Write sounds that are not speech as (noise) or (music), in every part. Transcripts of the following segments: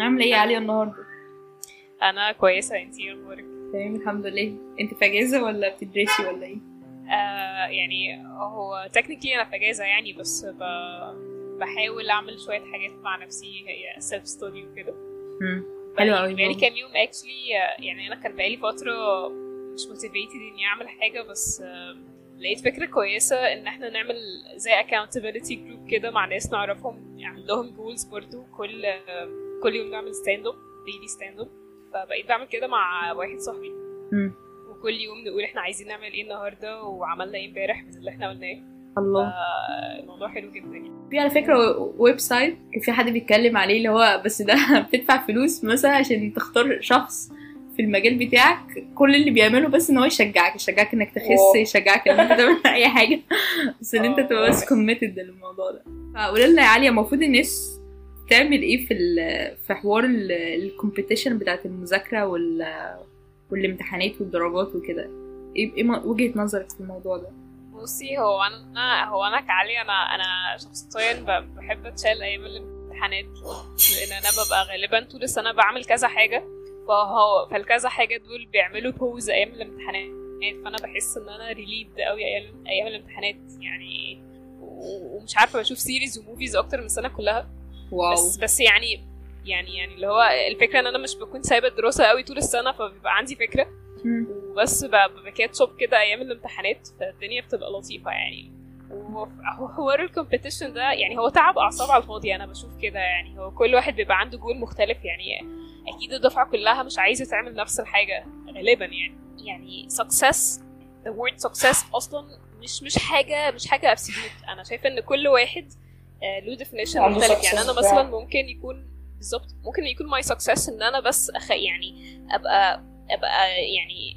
عاملة إيه يا عليا النهارده؟ أنا كويسة انتي إيه أخبارك؟ تمام الحمد لله. انت في أجازة ولا بتدرسي ولا إيه؟ آه يعني هو technically أنا في أجازة يعني بس ب... بحاول أعمل شوية حاجات مع نفسي هي self study وكده حلو قوي بقالي كام يوم actually يعني أنا كان بقالي فترة مش motivated إني أعمل حاجة بس آه لقيت فكرة كويسة إن إحنا نعمل زي accountability group كده مع ناس نعرفهم عندهم goals برضو كل آه كل يوم نعمل stand up daily stand up فبقيت بعمل كده مع واحد صاحبي. امم وكل يوم نقول إحنا عايزين نعمل إيه النهارده؟ وعملنا إيه امبارح من اللي إحنا قلناه. الله. الموضوع حلو جدا. يعني في على فكرة website كان في حد بيتكلم عليه اللي هو بس ده (laughs) بتدفع فلوس مثلا عشان تختار شخص في المجال بتاعك كل اللي بيعمله بس إن هو يشجعك يشجعك إنك تخس. يشجعك إن أنت تعمل أي حاجة. بس إن أنت. تبقى بس committed للموضوع ده. فقولي لنا يا عليا المفروض الناس تعمل إيه في في حوار ال competition بتاعت المذاكرة وال والامتحانات والدرجات وكده؟ إيه إيه وجهة نظرك في الموضوع ده؟ بصي هو أنا هو أنا كعلي أنا أنا شخصيا بحب أتشال أيام الامتحانات لأن أنا ببقى غالبا طول السنة بعمل كذا حاجة فهو فالكذا حاجة دول بيعملوا pause أيام الامتحانات فأنا بحس إن أنا relieved قوي أيام أيام الامتحانات يعني ومش عارفة بشوف series و movies أكتر من السنة كلها. واو. بس بس يعني يعني يعني اللي هو الفكرة إن أنا مش بكون سايبة الدراسة قوي طول السنة فبيبقى عندي فكرة. مم. وبس ب catch up كده أيام الامتحانات فالدنيا بتبقى لطيفة يعني. وحوار ال competition ده يعني هو تعب أعصاب على الفاضي أنا بشوف كده يعني. هو كل واحد بيبقى عنده جول مختلف يعني. أكيد الدفعة كلها مش عايزة تعمل نفس الحاجة غالبا يعني. يعني success the word success أصلا مش مش حاجة مش حاجة absolute. أنا شايفة إن كل واحد له definition عنده مختلف يعني أنا. مثلا ممكن يكون بالظبط ممكن يكون my success إن أنا بس أخ يعني أبقى أبقى يعني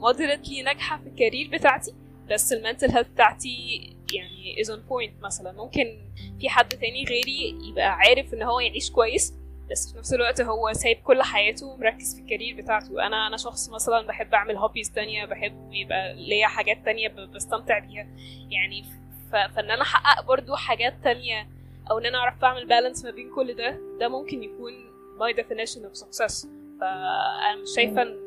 moderately ناجحة في ال career بتاعتي بس ال mental health بتاعتي يعني is on point مثلا ممكن في حد تاني غيري يبقى عارف إن هو يعيش كويس بس في نفس الوقت هو سايب كل حياته مركز في ال career بتاعته أنا أنا شخص مثلا بحب أعمل hobbies تانية بحب يبقى ليا حاجات تانية بستمتع بيها يعني. فان أنا احقق برضو حاجات تانية أو ان أنا اعرف اعمل balance ما بين كل ده ده ممكن يكون my definition of success. فانا مش شايفة ان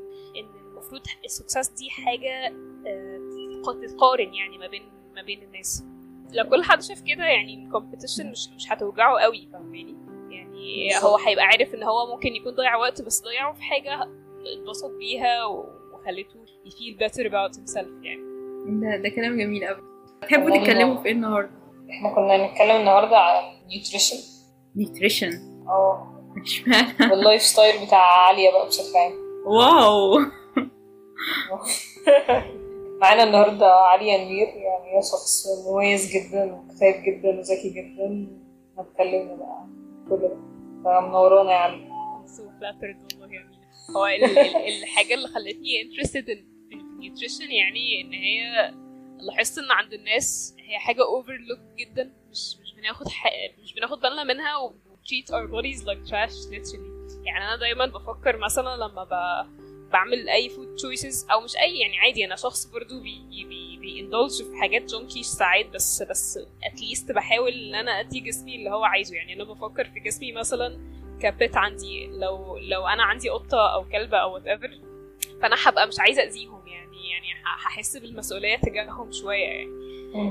المفروض ال success دي حاجة آه، تتق- تتقارن يعني ما بين ما بين الناس. لو كل حد شاف كده يعني ال competition مش مش هتوجعه قوي فاهماني؟ يعني هو هيبقى عارف ان هو ممكن يكون ضيع وقت بس ضيعه في حاجة اتبسط بيها وخلته ي feel better about himself يعني. ده ده كلام جميل قوي تحبوا تتكلموا في إيه النهارده؟ إحنا كنا نتكلم النهارده عن nutrition nutrition آه. اشمعنى؟ وال life style بتاع عالية بقى بشكل عام. واو. (laughs) معانا النهارده عليا نوير يعني هي شخص مميز جدا وكتاب جدا وذكي جدا. هتكلمنا بقى عن كل ده. فمنورانا يا علي. So flattered والله يا هو ال- ال- الحاجة اللي خلتني interested in في ال nutrition يعني إن هي لاحظت إن عند الناس هي حاجة overlooked جدا مش مش بناخد. مش بناخد بالنا منها و treat our bodies like trash literally يعني أنا دايما بفكر مثلا لما ب... بعمل أي food choices أو مش أي يعني عادي أنا شخص برضو بي بي بي indulge في حاجات junkish ساعات بس بس at least بحاول إن أنا أدي جسمي اللي هو عايزه يعني أنا بفكر في جسمي مثلا ك pet عندي لو لو أنا عندي قطة أو كلبه أو whatever فأنا هبقى مش عايزة أذيهم هحس بالمسؤولية تجاههم شوية يعني.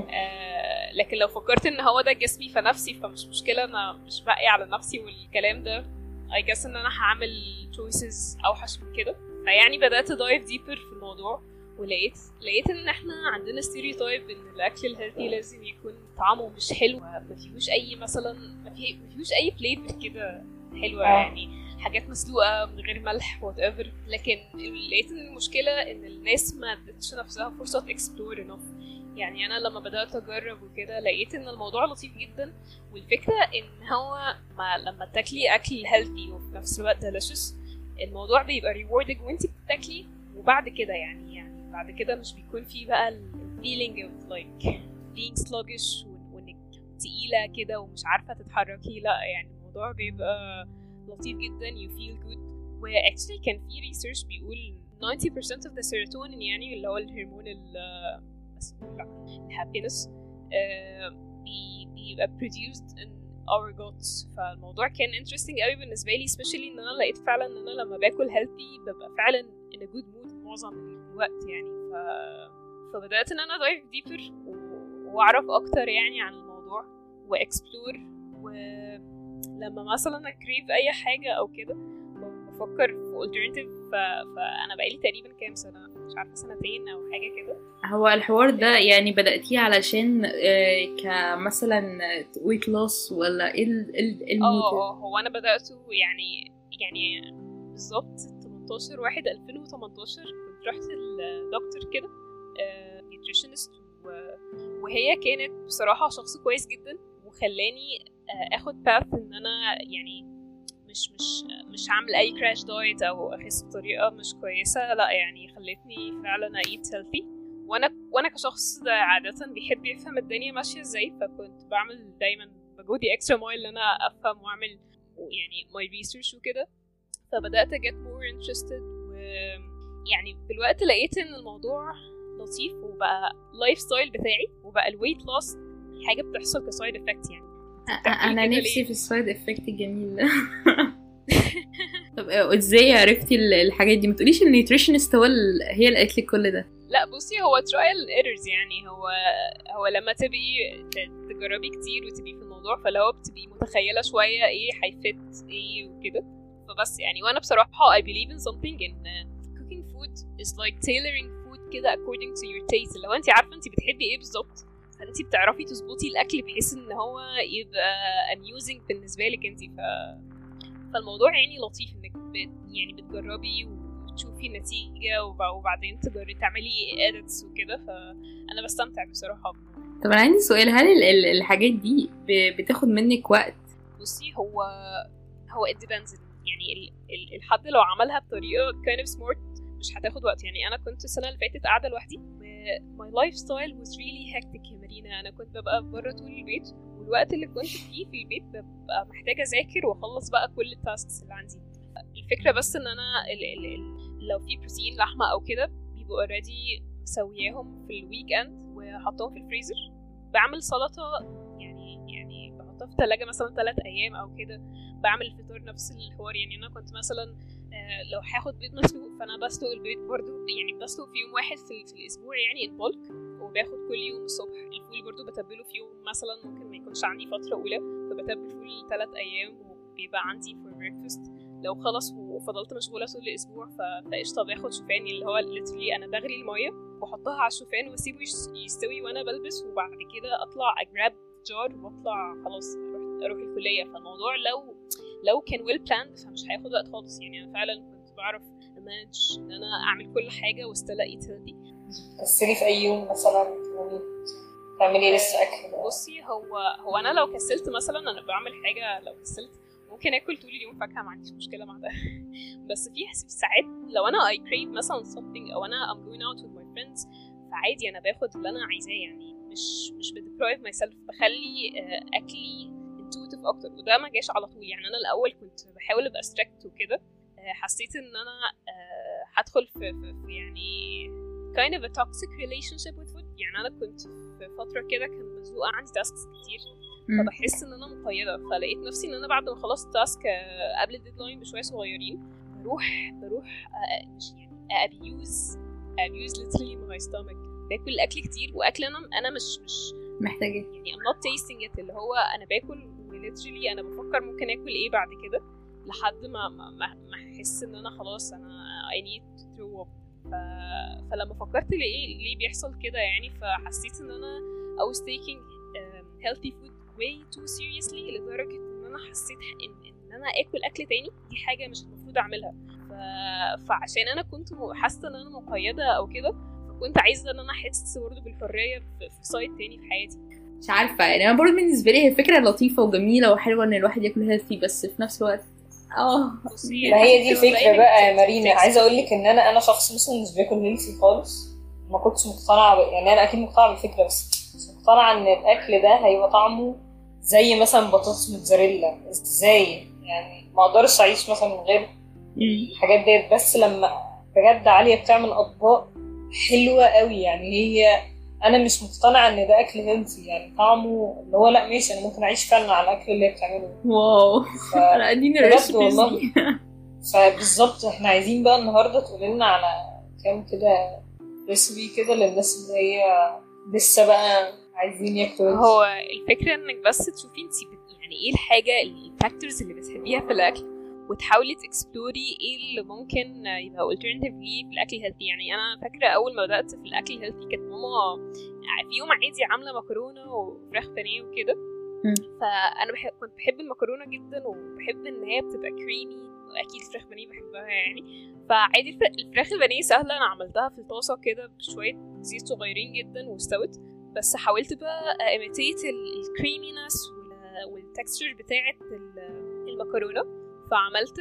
آه لكن لو فكرت إن هو ده جسمي فنفسي فمش مشكلة أنا مش باقي على نفسي والكلام ده. I guess إن أنا هعمل choices أوحش من كده. فيعني بدأت dive deeper في الموضوع ولقيت لقيت إن إحنا عندنا stereotype إن الأكل ال healthy لازم يكون طعمه مش حلو. ما فيهوش أي مثلا ما فيهوش أي flavor كده حلوة آه. يعني. حاجات مسلوقة من غير ملح whatever لكن لقيت إن المشكلة إن الناس ما ادتش نفسها فرصة ت explore enough يعني أنا لما بدأت أجرب وكده لقيت إن الموضوع لطيف جدا. والفكرة إن هو ما لما تاكلي أكل healthy وفي نفس الوقت delicious الموضوع بيبقى rewarding وانت بتاكلي. وبعد كده يعني يعني بعد كده مش بيكون في بقى ال feeling of like sluggish وإن- وإنك تقيلة كده ومش عارفة تتحركي. لأ يعني الموضوع بيبقى لطيف جدا you feel good. و actually كان في research بيقول 90% of the serotonin يعني اللي هو الهرمون ال اسمه لا الهابينس بيبقى produced in our goals فالموضوع كان interesting قوي بالنسبة لي especially إن أنا لقيت فعلا إن أنا لما باكل healthy ببقى فعلا in a good mood معظم الوقت يعني. ف... فبدأت إن أنا dive deeper و... وأعرف أكتر يعني عن الموضوع وأكسبلور ولما مثلا أكريف أي حاجة أو كده بفكر في alternative ف... فأنا بقالي تقريبا كام سنة مش عارفة سنتين أو حاجة كده. هو الحوار ده يعني بدأتيه علشان آه، كمثلا ويت لوس ولا إيه ال- ال- آه هو أنا بدأته يعني يعني بالظبط 18 واحد 2018 كنت رحت لدكتور كده nutritionist وهي كانت بصراحة شخص كويس جدا وخلاني آه، آخد path إن أنا يعني مش مش مش هعمل أي crash diet أو أخس بطريقة مش كويسة لأ يعني خلتني فعلا eat healthy وأنا وأنا كشخص عادة بيحب يفهم الدنيا ماشية إزاي فكنت بعمل دايما مجهودي extra mile إن أنا أفهم وأعمل يعني my research وكده. فبدأت more interested و يعني بالوقت لقيت إن الموضوع لطيف وبقى life style بتاعي وبقى ال weight loss حاجة بتحصل ك side effect يعني. أنا نفسي؟ في ال side effect الجميل ده (laughs) طب آه، إزاي عرفتي ال- الحاجات دي؟ ما تقوليش ال nutritionist هو ال- هي اللي قالت لي كل ده. لا بصي هو trial errors يعني. هو هو لما تبقي ت- تجربي كتير وتبقي في الموضوع فاللي هو بتبقي متخيلة شوية إيه هيفت إيه وكده. فبس يعني وأنا بصراحة I believe in something in uh, cooking food is like tailoring food كده according to your taste. اللي هو انت عارفة انت بتحبي إيه بالظبط. فانت بتعرفي تظبطي الأكل بحيث إن هو يبقى amusing بالنسبة لك انت ف... فالموضوع يعني لطيف إنك بت... يعني بتجربي وتشوفي النتيجة وب- وبعدين تقدري تعملي edits وكده. فأنا بستمتع بصراحة. طب أنا عندي سؤال هل ال- ال- الحاجات دي بتاخد منك وقت؟ بصي هو هو it depends. يعني ال... ال... الحد لو عملها بطريقة kind of smart مش هتاخد وقت. يعني أنا كنت السنة اللي فاتت قاعدة لوحدي my lifestyle was really hectic يا مارينا. أنا كنت ببقى بره طول البيت والوقت اللي كنت فيه في البيت ببقى محتاجة أذاكر وأخلص بقى كل التاسكس اللي عندي. الفكرة بس إن أنا ال... ال... ال... لو في بروتين لحمة أو كده بيبقوا already مسوياهم في ال weekend وحطهم في الفريزر. بعمل سلطة يعني يعني بحطها في الثلاجه مثلا ثلاث أيام أو كده. بعمل الفطار نفس الحوار يعني أنا كنت مثلا آه، لو هاخد بيض مسلوق فانا بسلق البيض برضو يعني بسلق في يوم واحد في, في الأسبوع يعني ال bulk وباخد كل يوم الصبح الفول برضو بتبله في يوم مثلا ممكن ما يكونش عندي فترة أولى فبتبل فول ثلاث أيام وبيبقى عندي for breakfast لو خلص وفضلت مشغولة طول الأسبوع فقشطه باخد شوفان اللي هو literally أنا بغلي المية وأحطها على الشوفان وأسيبه يس- يستوي وأنا بلبس وبعد كده أطلع a grab jar وأطلع خلاص أروح أروح الكلية. فالموضوع لو لو كان well planned فمش هياخد وقت خالص. يعني أنا فعلا كنت بعرف manage إن أنا أعمل كل حاجة و still eat healthy كسلتي في أي يوم مثلا يعني تعملي لسه أكل. بصي هو هو أنا لو كسلت مثلا أنا بعمل حاجة لو كسلت ممكن آكل طول اليوم فاكهة ما عنديش مشكلة مع ده. (laughs) بس في ساعات لو أنا I crave مثلا something أو أنا I'm going out with my friends فعادي أنا باخد اللي أنا عايزاه يعني مش مش ب deprive myself بخلي آه، أكلي intuitive أكتر. وده ما جاش على طول. يعني أنا الأول كنت بحاول أبقى strict وكده. حسيت إن أنا آه، هدخل في, في, يعني kind of a toxic relationship with food. يعني أنا كنت في فترة كده كان مزنوقه عندي tasks كتير. فبحس إن أنا مقيدة. فلقيت نفسي إن أنا بعد ما خلصت task آه، قبل ال deadline بشوية صغيرين بروح بروح آه، مش يعني abuse abuse literally my stomach. باكل أكل كتير وأكل أنا أنا مش مش محتاجة. يعني I'm not tasting it. اللي هو أنا باكل و literally أنا بفكر ممكن آكل إيه بعد كده. لحد ما ما احس ان أنا خلاص أنا I need to throw up. فلما فكرت ليه ليه بيحصل كده يعني فحسيت ان أنا I was taking um, healthy food way too seriously لدرجة ان أنا حسيت ان, إن أنا آكل أكل تاني دي حاجة مش المفروض أعملها. فعشان أنا كنت حاسة إن أنا مقيدة أو كده فكنت عايزة إن أنا أحس برضه بالحرية في, side تاني في حياتي مش عارفة يعني أنا برضه بالنسبة لي هي فكرة لطيفة وجميلة وحلوة إن الواحد ياكل healthy بس في نفس الوقت آه ما هي دي تبقى بقى يا مارينا. عايزة أقول لك إن أنا أنا شخص مثلا مش باكل healthy خالص. ما كنتش مقتنعة ب... يعني أنا أكيد مقتنعة بالفكرة بس مش مقتنعة إن الأكل ده هيبقى طعمه زي مثلا بطاطس موتزاريلا. إزاي؟ يعني ما أقدرش أعيش مثلا من غير. الحاجات ديت. بس لما بجد عالية بتعمل أطباق حلوة قوي يعني هي أنا مش مقتنعة إن ده أكل healthy يعني طعمه اللي هو لأ ماشي أنا ممكن أعيش فعلا على الأكل اللي هي بتعمله واو ف... (laughs) لا أديني بجد ال recipes والله. (laughs) فبالظبط إحنا عايزين بقى النهارده تقولي لنا على كام كده recipe كده للناس اللي هي لسه بقى عايزين ياكلوا هو الفكرة إنك بس تشوفي انت. يعني إيه الحاجة ال factors اللي بتحبيها في الأكل وتحاولي ت explore ي إيه اللي ممكن يبقى alternative ليه في الأكل ال healthy يعني أنا فاكرة أول ما بدأت في الأكل ال healthy كانت ماما في يوم عادي عاملة مكرونة وفراخ بانيه وكده. فأنا بحب كنت بحب المكرونة جدا وبحب إن هي بتبقى كريمي وأكيد فراخ بانيه بحبها يعني. فعادي الفر- الفراخ البانيه سهلة. أنا عملتها في الطاسة كده بشوية زيت صغيرين جدا واستوت. بس حاولت بقى imitate ال creaminess وال texture بتاعت ال- المكرونة. فعملت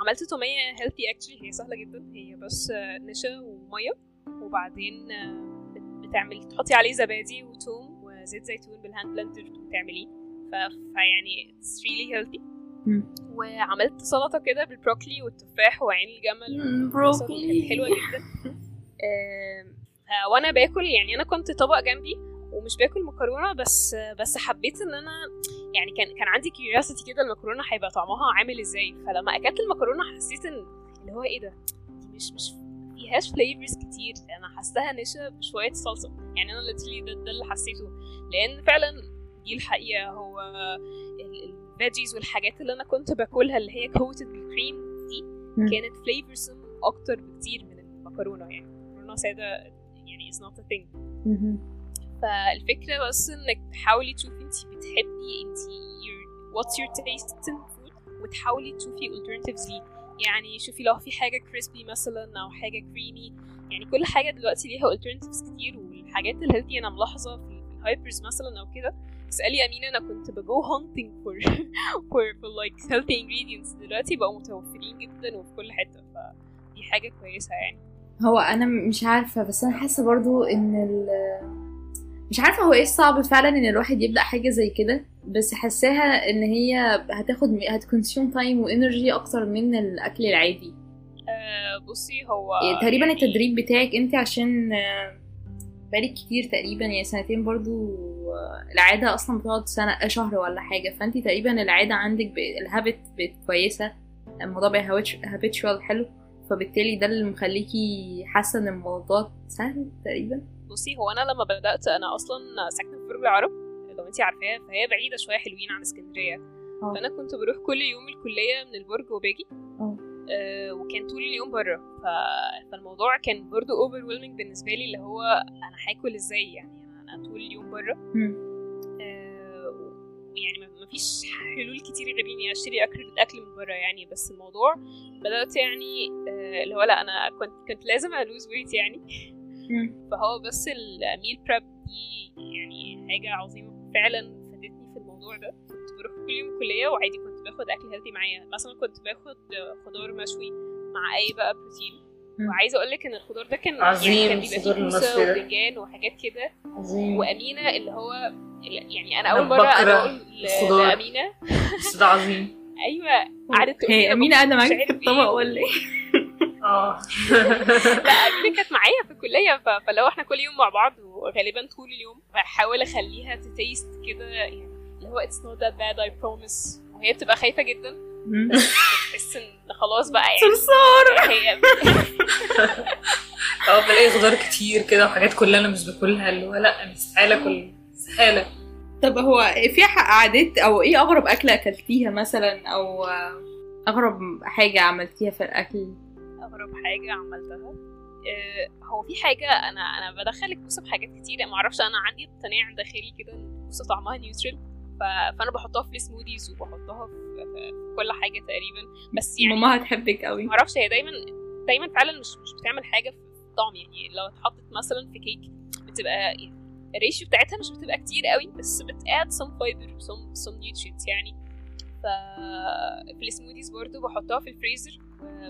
عملت تومية healthy actually هي سهلة جدا. هي بس نشا ومية. وبعدين بت- بتعملي تحطي عليه زبادي وتوم وزيت زيتون بال hand blender وتعمليه. ف... فيعني really healthy. مم. وعملت سلطة كده بالبروكلي والتفاح وعين الجمل بروكلي. حلوة جدا. آه، وأنا باكل يعني أنا كنت طبق جنبي ومش باكل مكرونة بس بس حبيت إن أنا يعني كان كان عندي curiosity كده المكرونة هيبقى طعمها عامل إزاي. فلما أكلت المكرونة حسيت إن اللي هو إيه ده؟ دي مش مش فيهاش flavors كتير. أنا حاساها نشا بشوية صلصه يعني أنا literally ده, ده اللي حسيته. لأن فعلا دي الحقيقة. هو ال veggies والحاجات اللي أنا كنت باكلها اللي هي coated بال cream دي. كانت flavorsome أكتر بكتير من المكرونة. يعني المكرونة سادة يعني is not a thing. فالفكرة بس إنك تحاولي تشوفي انت بتحبي انت what's your taste in food وتحاولي تشوفي alternatives ليه. يعني شوفي لو في حاجة crispy مثلا أو حاجة كريمي يعني كل حاجة دلوقتي ليها alternatives كتير والحاجات ال healthy أنا ملاحظة في ال hypers مثلا أو كده. اسألي أمينة أنا كنت بجو hunting for (laughs) for for like healthy ingredients. دلوقتي بقوا متوفرين جدا وفي كل حتة فدي حاجة كويسة يعني. هو أنا مش عارفة بس أنا حاسة برضو إن ال مش عارفة هو إيه الصعب فعلا إن الواحد يبدأ حاجة زي كده بس حاساها إن هي هتاخد هت consume time و energy أكتر من الأكل العادي. آه بصي هو يعني تقريبا يعني التدريب بتاعك أنت عشان آه، بقالك كتير تقريبا يعني سنتين برضو آه، العادة أصلا بتقعد سنة شهر ولا حاجة. فأنت تقريبا العادة عندك ال habit بقت كويسة الموضوع بقى habitual حلو فبالتالي ده اللي مخليكي حاسة إن الموضوع سهل تقريبا. بصي هو أنا لما بدأت أنا أصلا ساكنة في برج العرب لو انت عارفاها فهي بعيدة شوية حلوين عن اسكندرية آه. فأنا كنت بروح كل يوم الكلية من البرج وباجي آه. آه وكان طول اليوم بره ف... فالموضوع كان برضو over بالنسبة لي اللي هو أنا هاكل إزاي يعني أنا طول اليوم بره. آه، يعني ما- مفيش حلول كتير غير إني أشتري أكل أكل من بره يعني بس الموضوع بدأت يعني آه، اللي هو لا أنا كنت كنت لازم أ lose weight يعني. فهو بس ال meal prep دي يعني حاجة عظيمة فعلا فادتني في الموضوع ده كنت بروح كل يوم الكليه وعادي كنت باخد أكل healthy معايا مثلا كنت باخد خضار مشوي مع أي بقى بروتين. وعايزة أقول لك إن الخضار ده كان عظيم يعني كان بيبقى فيه. وباذنجان وحاجات كده عظيم وأمينة اللي هو يعني أنا أنا اول مرة أنا أقول. لأمينة بس ده عظيم (laughs) أيوه قعدت هي قاعدة مش معاكي في عارف الطبق. ولا إيه؟ آه. لا امينه كانت معايا في الكلية فلو إحنا كل يوم مع بعض وغالبا طول اليوم بحاول أخليها تتيست كده يعني اللي هو it's not that bad I promise. وهي بتبقى خايفة جدا. بتحس إن خلاص بقى يعني (laughs) صرصار هي (laughs) أه بلاقي خضار كتير كده وحاجات كلها أنا مش باكلها اللي هو لا أنا استحاله اكل استحاله طب هو في ح- عادات أو إيه أغرب أكلة أكلتيها مثلا أو آه، أغرب حاجة عملتيها في الأكل؟ اغرب حاجة عملتها. آه، هو في حاجة أنا أنا بدخل الكوسه في حاجات كتير ما أعرفش أنا عندي اقتناع داخلي كده إن الكوسه طعمها neutral ف- فأنا بحطها في ال smoothies وبحطها في, كل حاجة تقريبا. بس يعني ماما هتحبك قوي. ما أعرفش هي دايما دايما فعلا مش مش بتعمل حاجة في الطعم يعني لو اتحطت مثلا في كيك بتبقى ال ratio بتاعتها مش بتبقى كتير قوي بس بت add some fiber some some nutrients يعني. ف في ال smoothies برضو بحطها في الفريزر.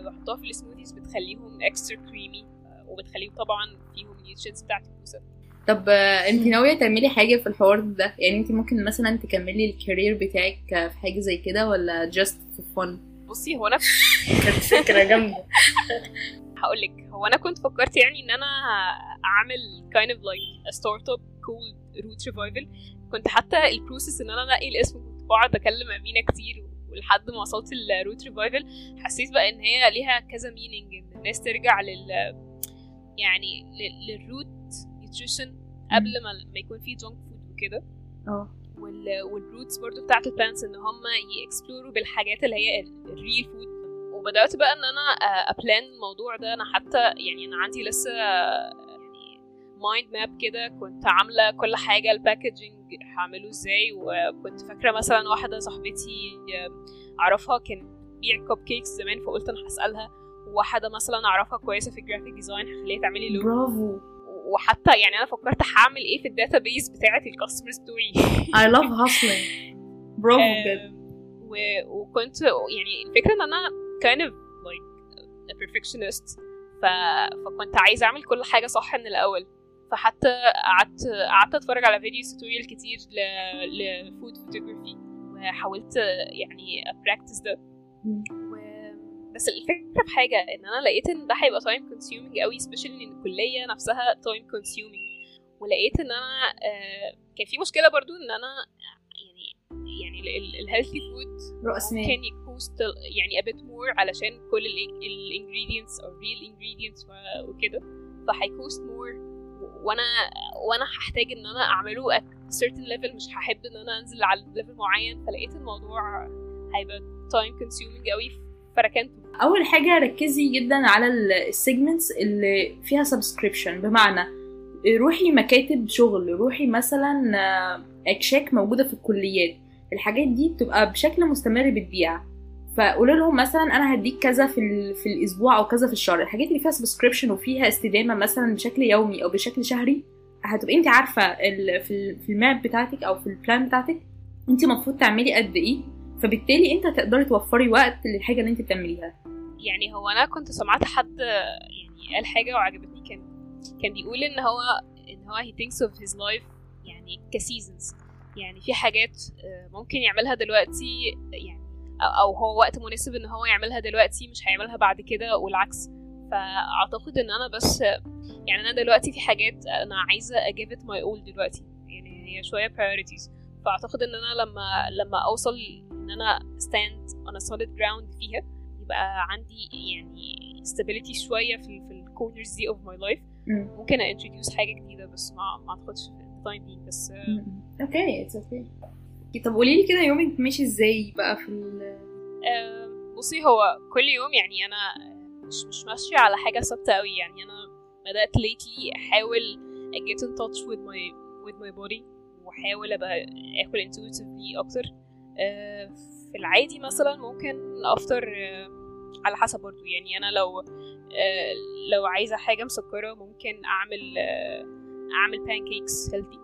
بحطها في ال smoothies بتخليهم extra creamy وبتخليهم طبعا فيهم ال nutrients بتاعت الكوسه طب آه، انت ناوية تعملي حاجة في الحوار ده؟ يعني انت ممكن مثلا تكملي ال career بتاعك آه، في حاجة زي كده ولا just for fun بصي هو أنا كانت فكرة جامدة. (laughs) هقول لك هو أنا كنت فكرت يعني إن أنا أعمل kind of like a startup called Root Revival. كنت حتى ال process إن أنا انقي الاسم كنت بقعد أكلم أمينة كتير ولحد ما وصلت ال Root Revival حسيت بقى إن هي ليها كذا meaning إن الناس ترجع لل يعني لل- لل root nutrition قبل ما ما يكون في junk food وكده. آه. وال وال roots برضو بتاعت ال plants إن هم ي explore وا بالحاجات اللي هي ال real food وبدأت بقى إن أنا ا plan الموضوع ده. أنا حتى يعني أنا عندي لسه mind map كده كنت عاملة كل حاجة ال packaging هعمله إزاي؟ وكنت فاكرة مثلا واحدة صاحبتي أعرفها كان بتبيع cupcakes زمان فقلت أنا هسألها. واحدة مثلا أعرفها كويسة في ال graphic design هخليها تعملي لوجو برافو. وحتى يعني أنا فكرت هعمل إيه في ال database بتاعة ال customers بتوعي. I love hustling. برافو بجد. وكنت يعني الفكرة إن أنا kind of like a perfectionist. ف... فكنت عايزة أعمل كل حاجة صح من الأول. فحتى قعدت قعدت أتفرج على videos tutorial كتير ل... ل food photography وحاولت يعني ا practice ده. بس الفكرة في حاجة إن أنا لقيت إن ده هيبقى time consuming قوي especially إن الكلية نفسها time consuming. ولقيت إن أنا آه، كان في مشكلة برضو إن أنا يعني يعني ال healthy food ممكن ي cost يعني a bit more علشان كل ال ingredients أو real ingredients و- وكده. فهي cost more وأنا وأنا هحتاج ان أنا اعمله at certain level مش هحب ان أنا انزل على level معين. فلقيت الموضوع هيبقى time consuming قوي فركنته. أول حاجة ركزي جدا على ال segments اللي فيها subscription بمعنى روحي مكاتب شغل روحي مثلا آه، اكشاك موجودة في الكليات. الحاجات دي بتبقى بشكل مستمر بتبيع. فقولوا لهم مثلا أنا هديك كذا في في الأسبوع أو كذا في الشهر. الحاجات اللي فيها subscription وفيها استدامة مثلا بشكل يومي أو بشكل شهري هتبقي انت عارفة في ال- في ال map بتاعتك أو في ال plan بتاعتك انت المفروض تعملي قد إيه. فبالتالي أنت هتقدري توفري وقت للحاجة اللي انت بتعمليها. يعني هو أنا كنت سمعت حد يعني قال حاجة وعجبتني. كان كان بيقول إن هو إن هو he thinks of his life يعني ك seasons يعني في حاجات آه، ممكن يعملها دلوقتي يعني أو هو وقت مناسب إن هو يعملها دلوقتي مش هيعملها بعد كده والعكس. فأعتقد إن أنا بس يعني أنا دلوقتي في حاجات أنا عايزة أ give it my all دلوقتي. يعني هي شوية priorities. فأعتقد إن أنا لما لما أوصل إن أنا stand on a solid ground فيها يبقى عندي يعني stability شوية في في ال corners دي of my life. مم. ممكن introduce حاجة جديدة بس ما ما أعتقدش في ال time بس okay it's okay طب قولي لي كده يومك ماشي إزاي بقى في ال بصي هو كل يوم يعني أنا مش مش ماشية على حاجة ثابتة قوي يعني أنا بدأت lately أحاول get in touch with my with my body وأحاول أبقى آكل intuitively أكتر. في العادي مثلا ممكن أفطر على حسب برضو. يعني أنا لو لو عايزة حاجة مسكرة ممكن أعمل أعمل pancakes healthy.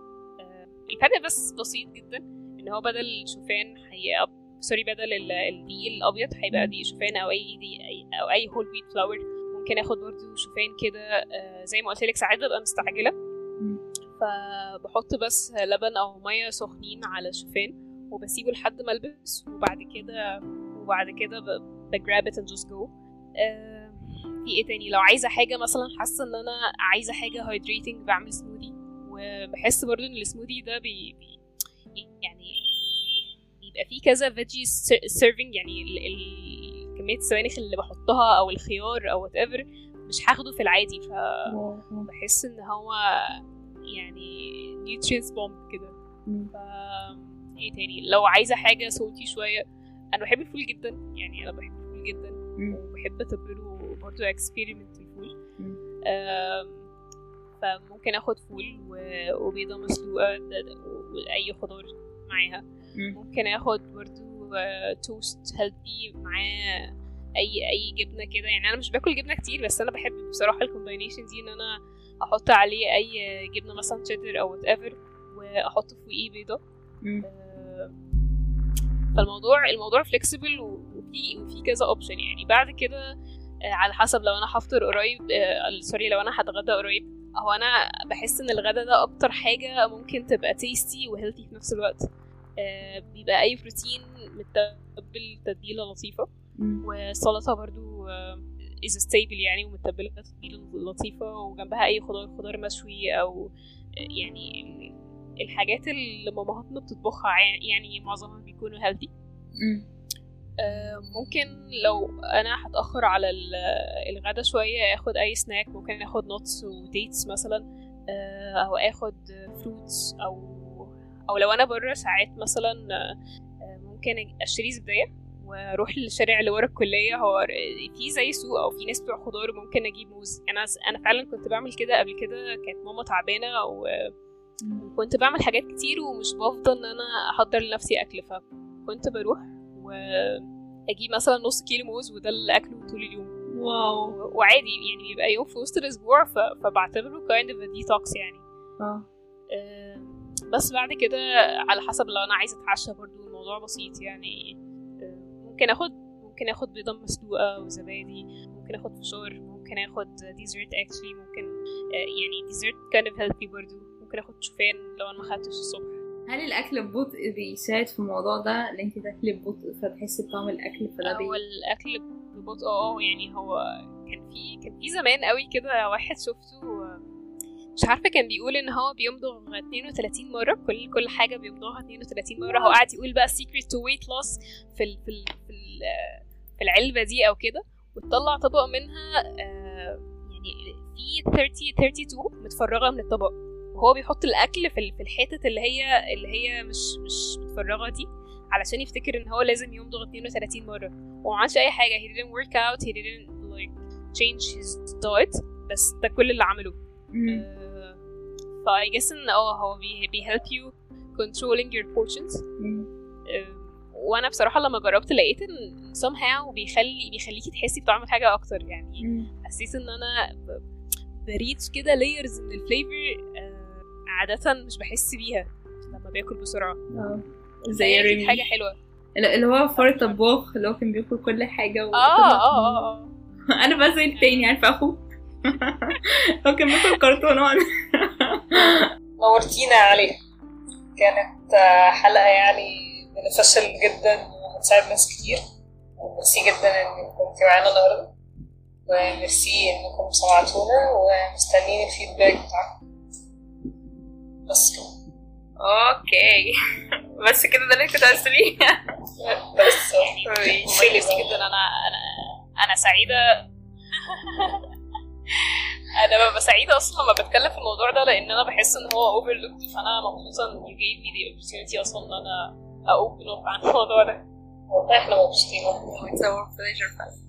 الفرق بس بسيط جدا. إن هو بدل شوفان هي sorry بدل ال- الدقيق الأبيض هيبقى دقيق شوفان أو اي أي- أو أي whole wheat flour ممكن آخد برضو شوفان كده آه، زي ما قلت لك ساعات ببقى مستعجلة. فبحط بس لبن أو مية سخنين على شوفان وبسيبه لحد ما ألبس وبعد كده وبعد كده ب grab it and just go في إيه تاني؟ لو عايزة حاجة مثلا حاسة إن أنا عايزة حاجة hydrating بعمل سموذي وبحس برضو إن السموذي ده بي, بي يعني بيبقى فيه كذا veggie serving يعني ال ال كمية السبانخ اللي بحطها أو الخيار أو whatever مش هاخده في العادي فبحس إن هو يعني nutrients bomb كده. ف إيه تاني؟ لو عايزة حاجة salty شوية أنا بحب الفول جدا يعني أنا بحب الفول جدا. وبحب اتبله برضه experiment الفول فممكن آخد فول وبيضة مسلوقة وأي خضار معاها. ممكن آخد برضو توست healthy معاه أي أي جبنة كده. يعني أنا مش باكل جبنة كتير بس أنا بحب بصراحة ال combination دي إن أنا أحط عليه أي جبنة مثلا تشيدر أو whatever وأحط فوقيه بيضة. آه، فالموضوع الموضوع flexible وفي وفي كذا option يعني بعد كده آه، على حسب لو أنا هفطر قريب آه، sorry لو أنا هتغدى قريب هو أنا بحس إن الغدا ده أكتر حاجة ممكن تبقى tasty و healthy في نفس الوقت. آه، بيبقى أي بروتين متبل تتبيلة لطيفة. والسلطه برضو آه، is stable يعني ومتبلة تتبيلة لطيفة. وجنبها أي خضار خضار مشوي أو يعني الحاجات اللي مامهاتنا بتطبخها يعني معظمها بيكونوا healthy. آه، ممكن لو أنا هتأخر على الغدا شوية آخد أي سناك ممكن آخد nuts و dates مثلا آه، أو آخد fruits أو أو لو أنا بره ساعات مثلا آه، ممكن أشتري زبديه وأروح للشارع اللي ورا الكلية هو في زي سوق أو في ناس بتوع خضار ممكن أجيب موز. أنا أنا فعلا كنت بعمل كده قبل كده كانت ماما تعبانة وكنت بعمل حاجات كتير ومش بفضى إن أنا أحضر لنفسي أكل فكنت بروح وأجيب مثلا نص كيلو موز وده اللي أكله طول اليوم. واو. وعادي يعني بيبقى يوم في وسط الأسبوع. فبعتبره of a detox يعني. آه بس بعد كده على حسب لو أنا عايزة أتعشى برضو الموضوع بسيط يعني ممكن آخد ممكن آخد بيضة مسلوقة وزبادي ممكن آخد فشار ممكن آخد dessert actually ممكن يعني ديزرت kind of healthy برضو ممكن آخد شوفان لو أنا ما خدتش الصبح. هل الأكل ببطء بيساعد في الموضوع ده إن أنت تاكلي ببطء فتحسي بطعم الأكل فده هو الأكل ببطء آه يعني هو كان في كان في زمان قوي كده واحد شفته مش عارفة كان بيقول إن هو بيمضغ 32 مرة كل كل حاجة بيمضغها 32 مرة. هو قاعد يقول بقى secret to weight loss في ال في ال في, ال في العلبة دي أو كده وتطلع طبق منها يعني في 30 32 متفرغة من الطبق. وهو بيحط الأكل في في الحتت اللي هي اللي هي مش مش متفرغة دي علشان يفتكر إن هو لازم يمضغ 32 مرة. وما عملش أي حاجة he didn't work out he didn't like change his diet بس ده كل اللي عمله. ف I guess ان آه هو بي, بي help you controlling your portions. Uh, وأنا بصراحة لما جربت لقيت إن somehow بيخلي بيخليكي تحسي بطعم الحاجة أكتر. يعني حسيت إن أنا ب reach كده layers من ال flavor uh, عادة مش بحس بيها لما باكل بسرعة. آه. زي ريمي. حاجة حلوة. اللي هو فار الطباخ اللي هو كان بياكل كل حاجة و... آه آه آه (laughs) أنا بقى زي التاني عارفة اخوه (laughs) هو كان بياكل كرتون نورتينا عليها. كانت حلقة يعني beneficial جدا وهتساعد ناس كتير. وميرسي جدا انك كنتي معانا النهارده. وميرسي انكم سمعتونا ومستنيين ال feedback بتاعكم. بس كده. okay. (laughs) بس كده ده اللي كنت عايز تقوليه بس (laughs) ميرسي جدا. أنا أنا أنا سعيدة. (laughs) (laughs) أنا ببقى سعيدة أصلا لما بتكلم في الموضوع ده لأن أنا بحس إن هو overlooked فأنا مبسوطه ان you gave me the opportunity أصلا إن أنا اopen up عن الموضوع ده. والله إحنا مبسوطين. It's our pleasure.